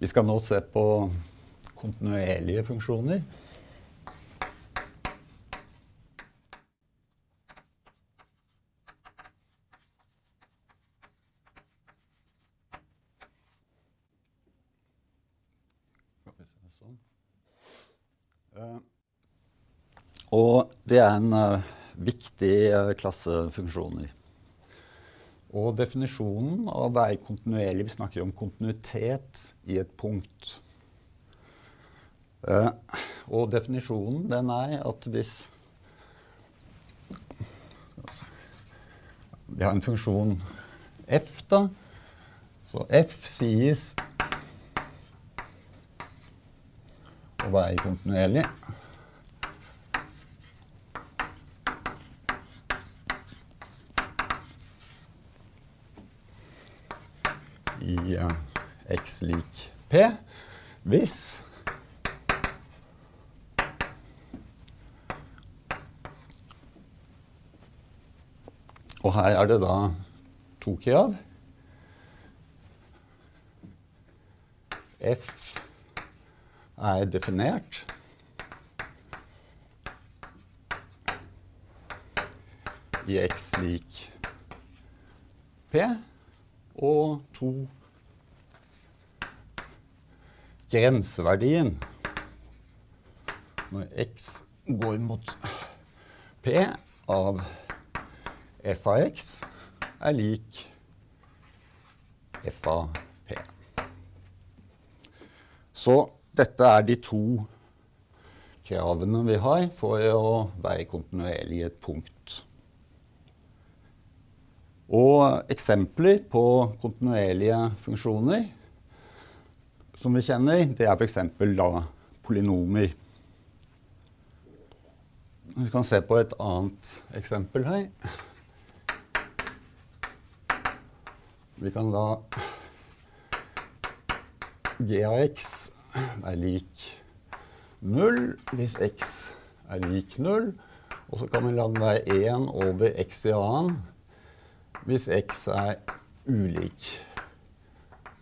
Vi skal nå se på kontinuerlige funksjoner. Eh, og det er en uh, viktig uh, klasse funksjoner. Og definisjonen av å være kontinuerlig Vi snakker om kontinuitet i et punkt. Uh, og definisjonen den er at hvis Vi har en funksjon f, da. Så f sies å være kontinuerlig. i uh, x lik p hvis Og her er det da to av F er definert. i x lik p og to grenseverdien når x går mot p av f av x er lik f av p. Så dette er de to kravene vi har for å være kontinuerlig i et punkt. Og eksempler på kontinuerlige funksjoner som vi kjenner, det er f.eks. da polynomer. Vi kan se på et annet eksempel her. Vi kan da g av x er lik 0 hvis x er lik 0. Og så kan vi la den være 1 over x i annen hvis x er ulik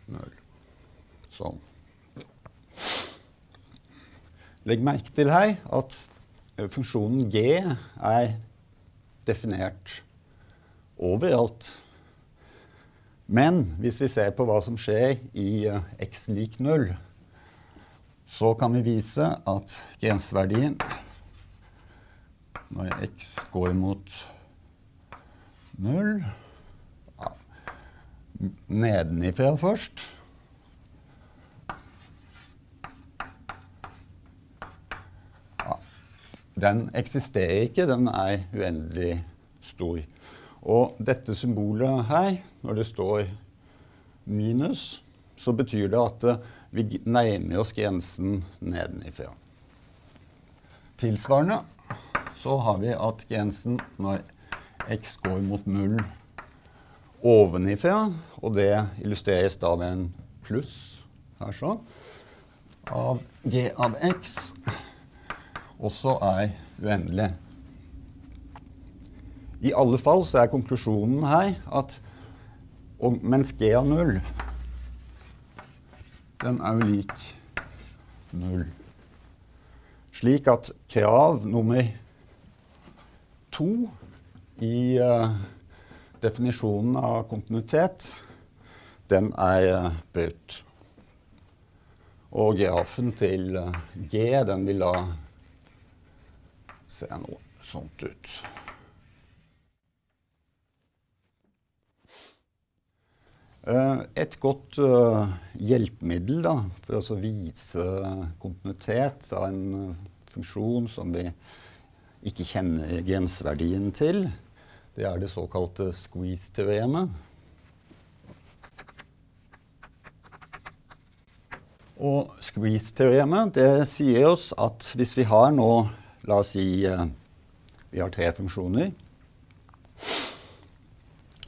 0. Sånn. Legg merke til her at funksjonen g er definert overalt. Men hvis vi ser på hva som skjer i uh, x lik 0, så kan vi vise at grenseverdien når x går mot 0 nedenifra først. Den eksisterer ikke, den er uendelig stor. Og dette symbolet her, når det står minus, så betyr det at vi nærmer oss grensen nedenifra. Tilsvarende så har vi at grensen når x går mot null ovenifra, og det illustreres da ved en pluss her sånn, av g av x også er uendelig. I alle fall så er konklusjonen her at og, mens g av null den er jo lik null. Slik at krav nummer to i uh, definisjonen av kontinuitet, den er uh, brutt. Og grafen til uh, G, den vil da se noe sånt ut. Uh, et godt hjelpemiddel da, for å vise kontinuitet av en funksjon som vi ikke kjenner grenseverdien til, det er det såkalte squeeze-teoremet. Og squeeze-teoremet sier oss at hvis vi har nå La oss si uh, vi har tre funksjoner.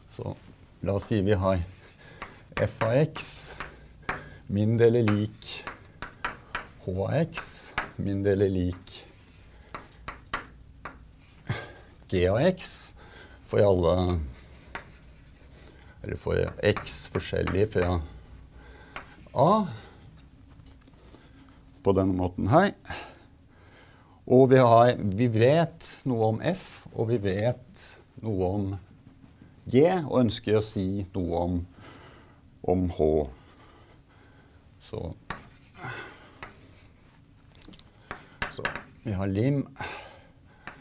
Så la oss si vi har f av x min del er lik h av x. Min del er lik g av x for alle Eller for x forskjellig fra A. på denne måten her. Og vi, har, vi vet noe om F, og vi vet noe om G, og ønsker å si noe om, om H. Så Så vi har lim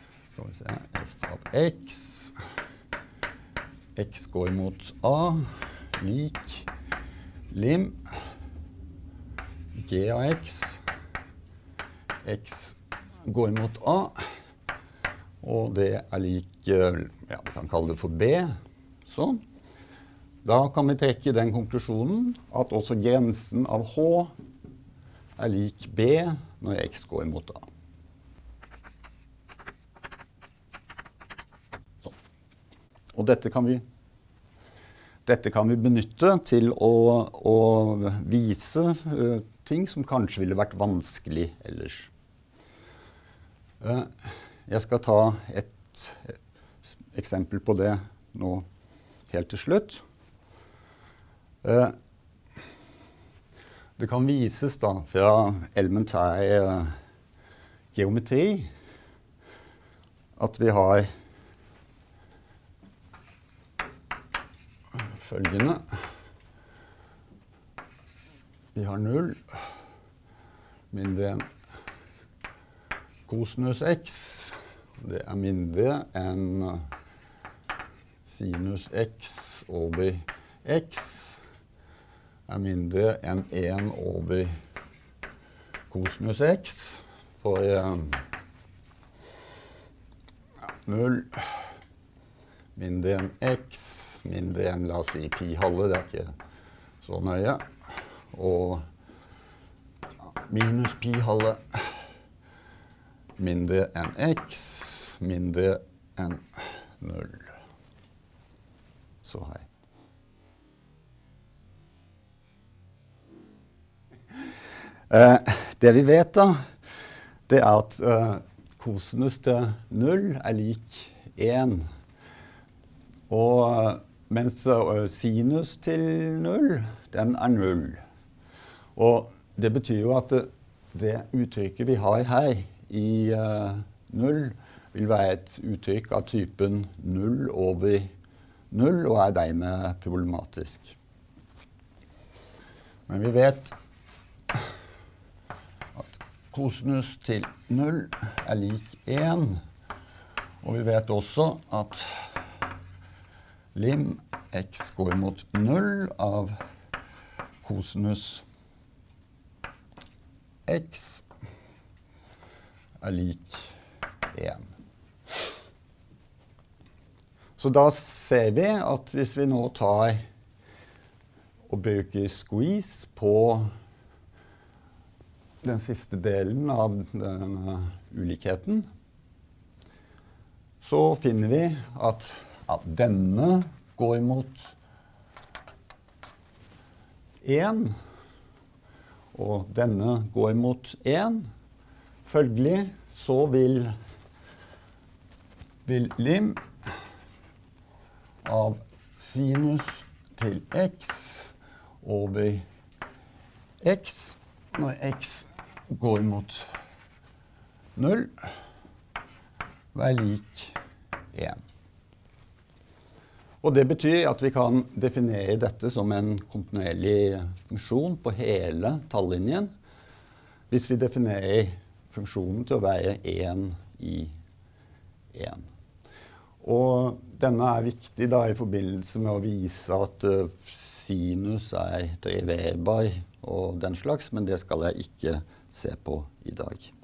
Skal vi se F av X. X går mot A. Lik lim. G av X. X går mot A. Og det er lik ja, Vi kan kalle det for B. Sånn. Da kan vi trekke den konklusjonen at også grensen av H er lik B når X går mot A. Sånn. Og dette kan vi dette kan vi benytte til å, å vise uh, ting som kanskje ville vært vanskelig ellers. Uh, jeg skal ta et eksempel på det nå helt til slutt. Uh, det kan vises da fra elementær geometri at vi har følgende Vi har null mindre enn kosinus x. Det er mindre enn sinus x over x er mindre enn 1 over kosinus x. For um, ja, 0 mindre enn x, mindre enn la oss si pi halve, det er ikke så nøye. Og minus pi halve mindre enn x, mindre enn null. Så hei. Eh, det vi vet, da, det er at eh, kosinus til null er lik 1. Og mens sinus til null, den er null. Og det betyr jo at det, det uttrykket vi har her i uh, null, vil være et uttrykk av typen null over null, og er dermed problematisk. Men vi vet at kosinus til null er lik én. Og vi vet også at lim x går mot null av kosinus x er lik 1. Så da ser vi at hvis vi nå tar og bruker squeeze på den siste delen av denne ulikheten, så finner vi at ja, denne går mot 1, og denne går mot 1. Følgelig så vil, vil lim av sinus til x over x når x går mot 0, være lik 1. Og det betyr at vi kan definere dette som en kontinuerlig funksjon på hele tallinjen hvis vi definerer funksjonen til å være én i én. Og denne er viktig da i forbindelse med å vise at uh, sinus er driverbar og den slags, men det skal jeg ikke se på i dag.